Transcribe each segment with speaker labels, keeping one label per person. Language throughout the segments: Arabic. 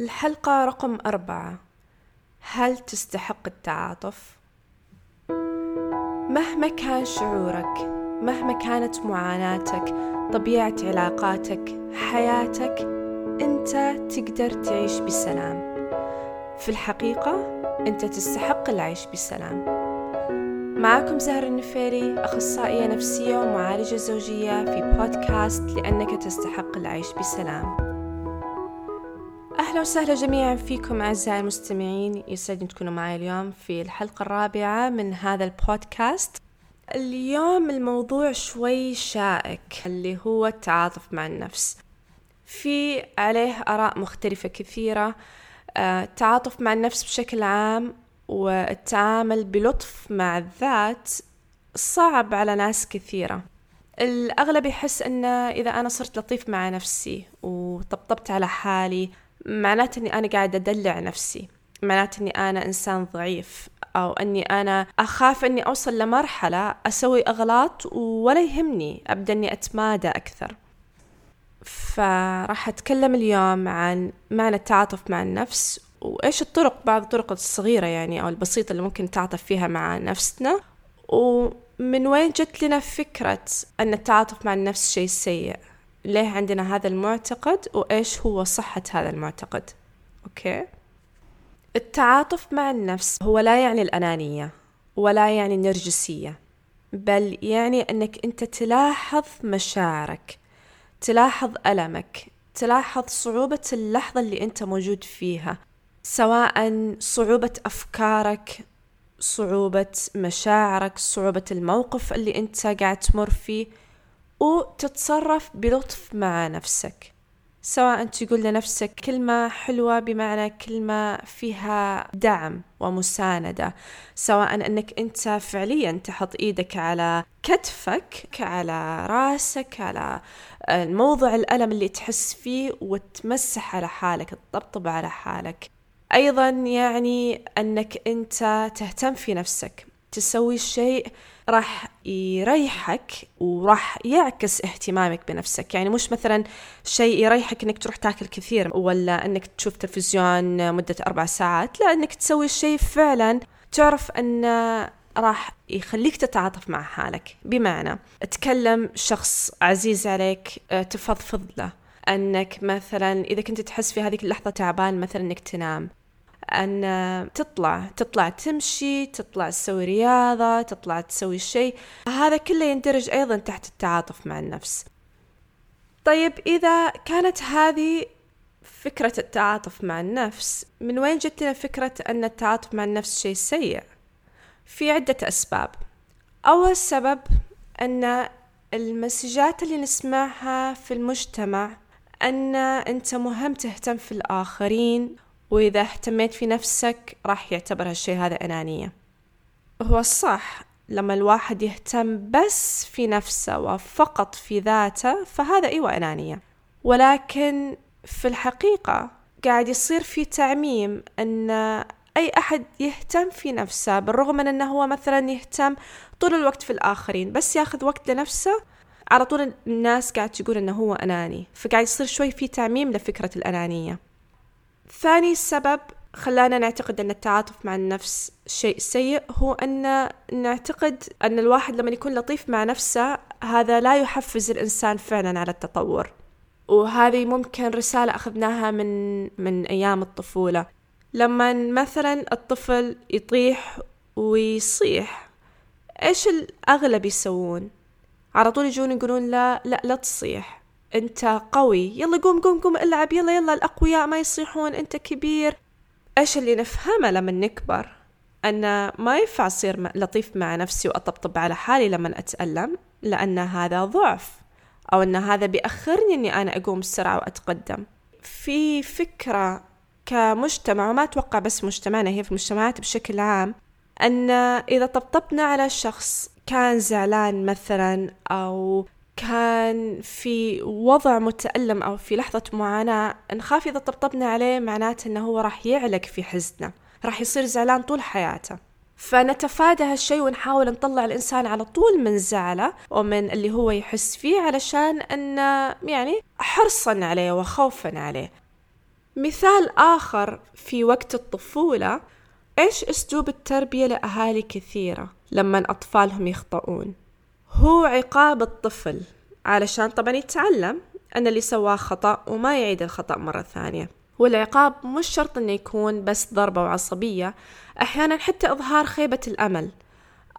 Speaker 1: الحلقة رقم أربعة. هل تستحق التعاطف؟ مهما كان شعورك مهما كانت معاناتك طبيعة علاقاتك حياتك أنت تقدر تعيش بسلام. في الحقيقة أنت تستحق العيش بسلام. معكم زهر النفيري أخصائية نفسية ومعالجة زوجية في بودكاست لأنك تستحق العيش بسلام. أهلا وسهلا جميعا فيكم أعزائي المستمعين. يسعدني تكونوا معي اليوم في الحلقة الرابعة من هذا البودكاست. اليوم الموضوع شوي شائك اللي هو التعاطف مع النفس. في عليه آراء مختلفة كثيرة. آه، التعاطف مع النفس بشكل عام والتعامل بلطف مع الذات صعب على ناس كثيرة. الأغلب يحس أن إذا أنا صرت لطيف مع نفسي وطبطبت على حالي معناته إني أنا قاعدة أدلع نفسي. معناته إني أنا إنسان ضعيف. أو إني أنا أخاف إني أوصل لمرحلة أسوي أغلاط ولا يهمني. ابدا إني أتمادى أكثر. فراح أتكلم اليوم عن معنى التعاطف مع النفس وإيش الطرق بعض الطرق الصغيرة يعني أو البسيطة اللي ممكن نتعاطف فيها مع نفسنا. ومن وين جت لنا فكرة إن التعاطف مع النفس شيء سيء؟ ليه عندنا هذا المعتقد وإيش هو صحة هذا المعتقد؟ أوكي. التعاطف مع النفس هو لا يعني الأنانية ولا يعني النرجسية بل يعني أنك أنت تلاحظ مشاعرك تلاحظ ألمك تلاحظ صعوبة اللحظة اللي أنت موجود فيها سواء صعوبة أفكارك صعوبة مشاعرك صعوبة الموقف اللي أنت قاعد تمر فيه. وتتصرف بلطف مع نفسك. سواء تقول لنفسك كلمة حلوة بمعنى كلمة فيها دعم ومساندة. سواء أنك أنت فعليا تحط إيدك على كتفك على رأسك على الموضع الألم اللي تحس فيه وتمسح على حالك تطبطب على حالك. أيضا يعني أنك أنت تهتم في نفسك. تسوي شيء راح يريحك وراح يعكس اهتمامك بنفسك. يعني مش مثلا شيء يريحك إنك تروح تاكل كثير ولا إنك تشوف تلفزيون مدة أربع ساعات لا إنك تسوي شيء فعلا تعرف أن راح يخليك تتعاطف مع حالك. بمعنى تكلم شخص عزيز عليك تفضفض له. أنك مثلا إذا كنت تحس في هذه اللحظة تعبان مثلا إنك تنام. أن تطلع تطلع تمشي تطلع تسوي رياضة تطلع تسوي شيء. هذا كله يندرج أيضا تحت التعاطف مع النفس. طيب إذا كانت هذه فكرة التعاطف مع النفس من وين جت لنا فكرة أن التعاطف مع النفس شيء سيء؟ في عدة أسباب. أول سبب أن المسجات اللي نسمعها في المجتمع أن أنت مهم تهتم في الآخرين وإذا اهتميت في نفسك راح يعتبر هالشيء هذا أنانية. هو الصح لما الواحد يهتم بس في نفسه وفقط في ذاته فهذا أيوة أنانية. ولكن في الحقيقة قاعد يصير في تعميم أن أي أحد يهتم في نفسه بالرغم من أنه هو مثلا يهتم طول الوقت في الآخرين بس ياخذ وقت لنفسه على طول الناس قاعد تقول أنه هو أناني. فقاعد يصير شوي في تعميم لفكرة الأنانية. ثاني سبب خلانا نعتقد أن التعاطف مع النفس شيء سيء هو أن نعتقد أن الواحد لما يكون لطيف مع نفسه هذا لا يحفز الإنسان فعلا على التطور. وهذه ممكن رسالة أخذناها من من أيام الطفولة. لما مثلا الطفل يطيح ويصيح إيش الأغلب يسوون؟ على طول يجون يقولون لا لا لا تصيح. أنت قوي. يلا قوم قوم قوم ألعب. يلا يلا الأقوياء ما يصيحون. أنت كبير. إيش اللي نفهمه لما نكبر؟ أن ما ينفع أصير لطيف مع نفسي وأطبطب على حالي لما أتألم لأن هذا ضعف أو أن هذا بيأخرني إني أنا أقوم بسرعة وأتقدم. في فكرة كمجتمع وما أتوقع بس مجتمعنا هي في المجتمعات بشكل عام أن إذا طبطبنا على شخص كان زعلان مثلا أو كان في وضع متألم أو في لحظة معاناة نخاف إذا طبطبنا عليه معناته أنه هو راح يعلق في حزنه راح يصير زعلان طول حياته. فنتفادى هالشيء ونحاول نطلع الإنسان على طول من زعله ومن اللي هو يحس فيه علشان أن يعني حرصا عليه وخوفا عليه. مثال آخر في وقت الطفولة إيش أسلوب التربية لأهالي كثيرة لما أطفالهم يخطئون؟ هو عقاب الطفل علشان طبعا يتعلم أن اللي سواه خطأ وما يعيد الخطأ مرة ثانية. والعقاب مش شرط أنه يكون بس ضربة وعصبية أحيانا حتى إظهار خيبة الأمل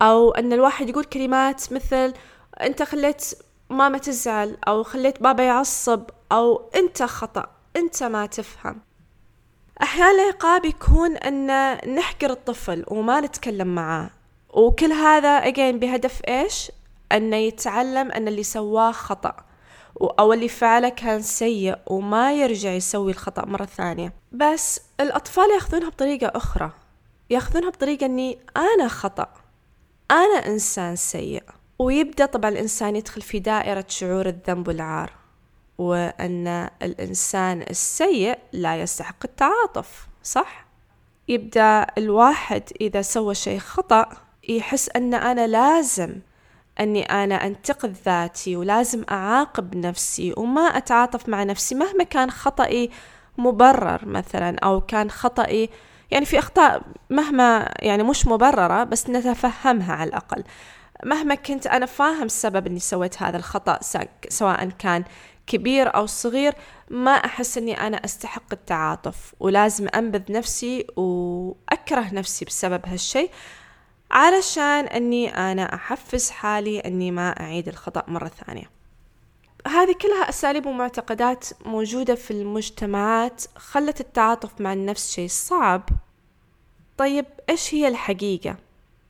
Speaker 1: أو أن الواحد يقول كلمات مثل أنت خليت ماما تزعل أو خليت بابا يعصب أو أنت خطأ أنت ما تفهم. أحيانا العقاب يكون أن نحقر الطفل وما نتكلم معاه. وكل هذا أجين بهدف إيش؟ أنه يتعلم أن اللي سواه خطأ أو اللي فعله كان سيء وما يرجع يسوي الخطأ مرة ثانية. بس الأطفال يأخذونها بطريقة أخرى. يأخذونها بطريقة أني أنا خطأ. أنا إنسان سيء. ويبدأ طبعا الإنسان يدخل في دائرة شعور الذنب والعار. وأن الإنسان السيء لا يستحق التعاطف صح؟ يبدأ الواحد إذا سوى شيء خطأ يحس أن أنا لازم أني أنا أنتقد ذاتي ولازم أعاقب نفسي وما أتعاطف مع نفسي مهما كان خطأي مبرر مثلا أو كان خطأي يعني في أخطاء مهما يعني مش مبررة بس نتفهمها على الأقل. مهما كنت أنا فاهم السبب أني سويت هذا الخطأ سواء كان كبير أو صغير ما أحس أني أنا أستحق التعاطف. ولازم أنبذ نفسي وأكره نفسي بسبب هالشيء. علشان أني أنا أحفز حالي أني ما أعيد الخطأ مرة ثانية هذه كلها أساليب ومعتقدات موجودة في المجتمعات خلت التعاطف مع النفس شيء صعب طيب إيش هي الحقيقة؟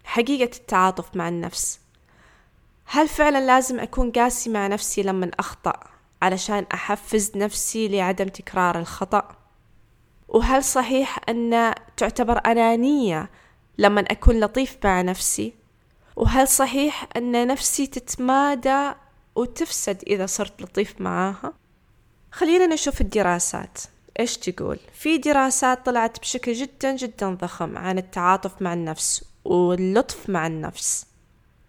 Speaker 1: حقيقة التعاطف مع النفس هل فعلا لازم أكون قاسي مع نفسي لما أخطأ علشان أحفز نفسي لعدم تكرار الخطأ؟ وهل صحيح أن تعتبر أنانية لما أكون لطيف مع نفسي؟ وهل صحيح أن نفسي تتمادى وتفسد إذا صرت لطيف معاها؟ خلينا نشوف الدراسات إيش تقول؟ في دراسات طلعت بشكل جدا جدا ضخم عن التعاطف مع النفس واللطف مع النفس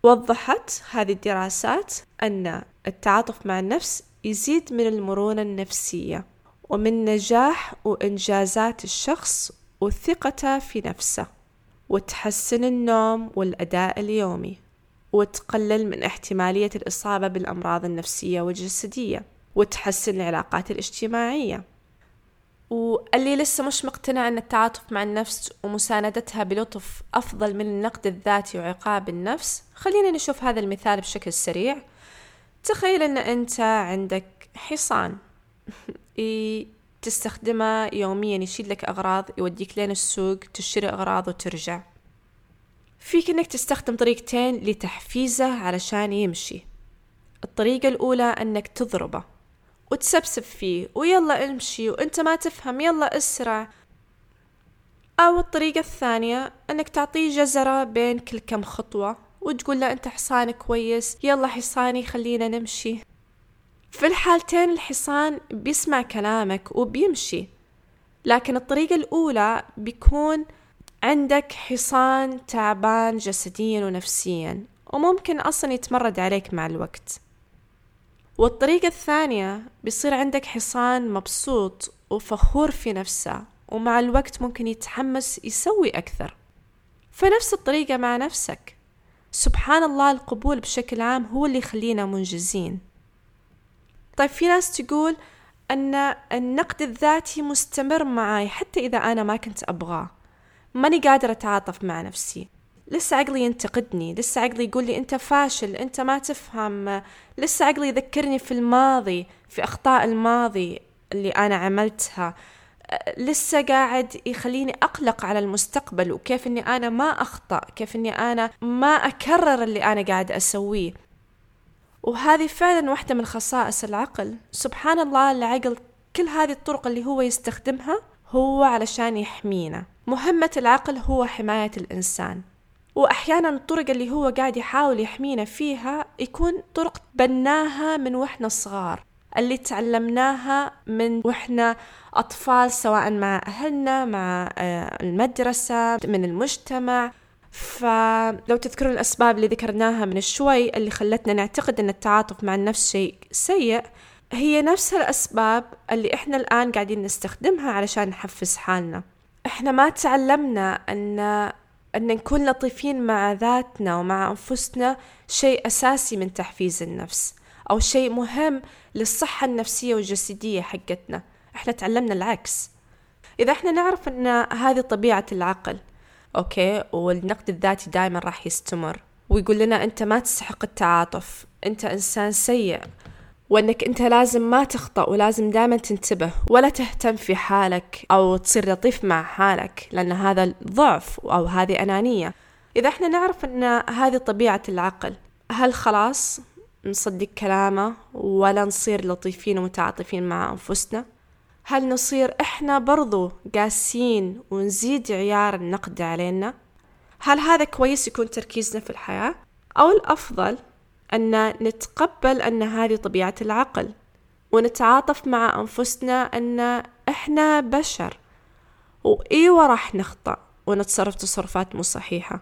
Speaker 1: وضحت هذه الدراسات أن التعاطف مع النفس يزيد من المرونة النفسية ومن نجاح وإنجازات الشخص وثقته في نفسه وتحسن النوم والأداء اليومي وتقلل من احتمالية الإصابة بالأمراض النفسية والجسدية وتحسن العلاقات الاجتماعية. واللي لسه مش مقتنع أن التعاطف مع النفس ومساندتها بلطف أفضل من النقد الذاتي وعقاب النفس خلينا نشوف هذا المثال بشكل سريع. تخيل أن أنت عندك حصان. تستخدمه يوميا يشيل لك أغراض يوديك لين السوق تشتري أغراض وترجع. فيك أنك تستخدم طريقتين لتحفيزه علشان يمشي. الطريقة الأولى أنك تضربه وتسبسب فيه ويلا امشي وإنت ما تفهم يلا اسرع. أو الطريقة الثانية أنك تعطيه جزرة بين كل كم خطوة وتقول له أنت حصان كويس يلا حصاني خلينا نمشي. في الحالتين الحصان بيسمع كلامك وبيمشي لكن الطريقة الأولى بيكون عندك حصان تعبان جسديا ونفسيا وممكن أصلا يتمرد عليك مع الوقت. والطريقة الثانية بيصير عندك حصان مبسوط وفخور في نفسه ومع الوقت ممكن يتحمس يسوي أكثر. فنفس الطريقة مع نفسك. سبحان الله القبول بشكل عام هو اللي يخلينا منجزين. طيب في ناس تقول أن النقد الذاتي مستمر معاي حتى إذا أنا ما كنت أبغاه. ماني قادرة أتعاطف مع نفسي. لسه عقلي ينتقدني لسه عقلي يقول لي أنت فاشل أنت ما تفهم. لسه عقلي يذكرني في الماضي في أخطاء الماضي اللي أنا عملتها. لسه قاعد يخليني أقلق على المستقبل وكيف أني أنا ما أخطأ كيف أني أنا ما أكرر اللي أنا قاعد أسويه. وهذه فعلا واحدة من خصائص العقل. سبحان الله العقل كل هذه الطرق اللي هو يستخدمها هو علشان يحمينا. مهمة العقل هو حماية الإنسان. وأحيانا الطرق اللي هو قاعد يحاول يحمينا فيها يكون طرق بناها من وإحنا صغار اللي تعلمناها من وإحنا أطفال سواء مع أهلنا مع آه، المدرسة من المجتمع. فلو تذكرون الأسباب اللي ذكرناها من شوي اللي خلتنا نعتقد أن التعاطف مع النفس شيء سيء هي نفس الأسباب اللي إحنا الآن قاعدين نستخدمها علشان نحفز حالنا. إحنا ما تعلمنا أن أن نكون لطيفين مع ذاتنا ومع أنفسنا شيء أساسي من تحفيز النفس أو شيء مهم للصحة النفسية والجسدية حقتنا. إحنا تعلمنا العكس. إذا إحنا نعرف أن هذه طبيعة العقل أوكي؟ والنقد الذاتي دائما راح يستمر. ويقول لنا أنت ما تستحق التعاطف. أنت إنسان سيء. وأنك أنت لازم ما تخطأ ولازم دائما تنتبه. ولا تهتم في حالك أو تصير لطيف مع حالك لأن هذا ضعف أو هذه أنانية. إذا إحنا نعرف أن هذه طبيعة العقل هل خلاص نصدق كلامه ولا نصير لطيفين ومتعاطفين مع أنفسنا؟ هل نصير إحنا برضو قاسين ونزيد عيار النقد علينا؟ هل هذا كويس يكون تركيزنا في الحياة؟ أو الأفضل أن نتقبل أن هذه طبيعة العقل ونتعاطف مع أنفسنا أن إحنا بشر؟ وإيوة راح نخطأ ونتصرف تصرفات مو صحيحة.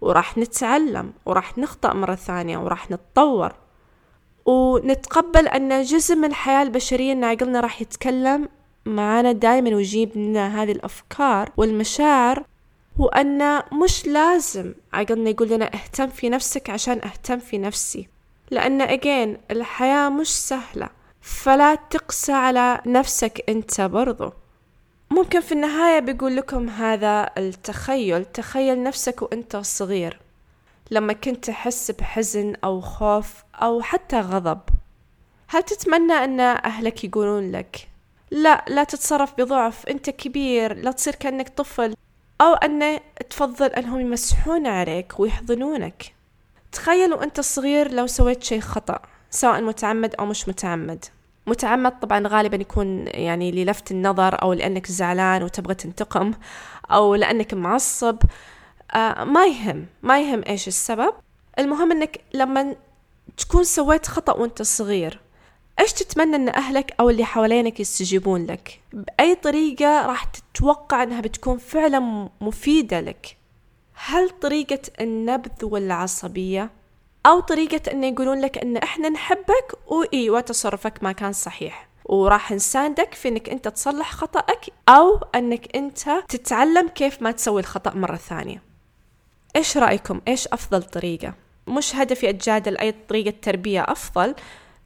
Speaker 1: وراح نتعلم وراح نخطأ مرة ثانية وراح نتطور. ونتقبل أن جزء من الحياة البشرية أن عقلنا راح يتكلم معانا دايما ويجيب لنا هذه الأفكار والمشاعر وأن مش لازم عقلنا يقول لنا اهتم في نفسك عشان اهتم في نفسي. لأن أجين الحياة مش سهلة فلا تقسى على نفسك أنت برضو. ممكن في النهاية بيقول لكم هذا التخيل تخيل نفسك وأنت صغير. لما كنت تحس بحزن أو خوف أو حتى غضب هل تتمنى أن أهلك يقولون لك لا لا تتصرف بضعف أنت كبير لا تصير كأنك طفل. أو أن تفضل أنهم يمسحون عليك ويحضنونك. تخيل وأنت صغير لو سويت شيء خطأ سواء متعمد أو مش متعمد. متعمد طبعا غالبا يكون يعني للفت النظر أو لأنك زعلان وتبغى تنتقم أو لأنك معصب. آه ما يهم ما يهم إيش السبب. المهم أنك لما تكون سويت خطأ وأنت صغير إيش تتمنى أن أهلك أو اللي حوالينك يستجيبون لك؟ بأي طريقة راح تتوقع أنها بتكون فعلا مفيدة لك؟ هل طريقة النبذ والعصبية أو طريقة أن يقولون لك أن إحنا نحبك وإيوة تصرفك ما كان صحيح؟ وراح نساندك في إنك أنت تصلح خطأك أو إنك أنت تتعلم كيف ما تسوي الخطأ مرة ثانية. إيش رأيكم؟ إيش أفضل طريقة؟ مش هدفي أتجادل أي طريقة تربية أفضل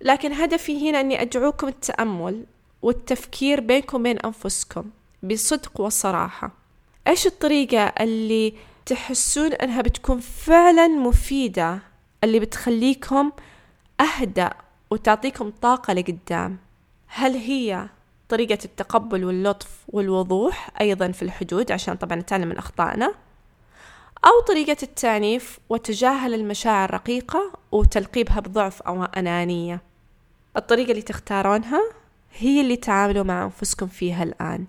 Speaker 1: لكن هدفي هنا أني أدعوكم التأمل والتفكير بينكم وبين أنفسكم بصدق وصراحة. إيش الطريقة اللي تحسون أنها بتكون فعلا مفيدة اللي بتخليكم أهدأ وتعطيكم طاقة لقدام؟ هل هي طريقة التقبل واللطف والوضوح أيضا في الحدود عشان طبعا نتعلم من أخطائنا؟ أو طريقة التعنيف وتجاهل المشاعر الرقيقة وتلقيبها بضعف أو أنانية؟ الطريقة اللي تختارونها هي اللي تعاملوا مع أنفسكم فيها الآن.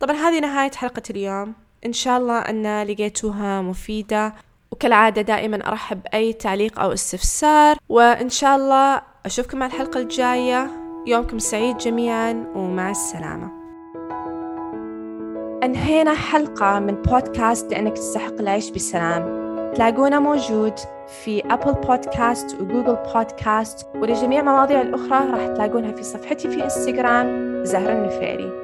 Speaker 1: طبعا هذه نهاية حلقة اليوم. إن شاء الله أن لقيتوها مفيدة وكالعادة دائما أرحب بأي تعليق أو استفسار. وإن شاء الله أشوفكم مع الحلقة الجاية. يومكم سعيد جميعا ومع السلامة. أنهينا حلقة من بودكاست لأنك تستحق العيش بسلام. تلاقونا موجود في أبل بودكاست وجوجل بودكاست ولجميع مواضيع الأخرى راح تلاقونها في صفحتي في إنستغرام زهرة النفيري.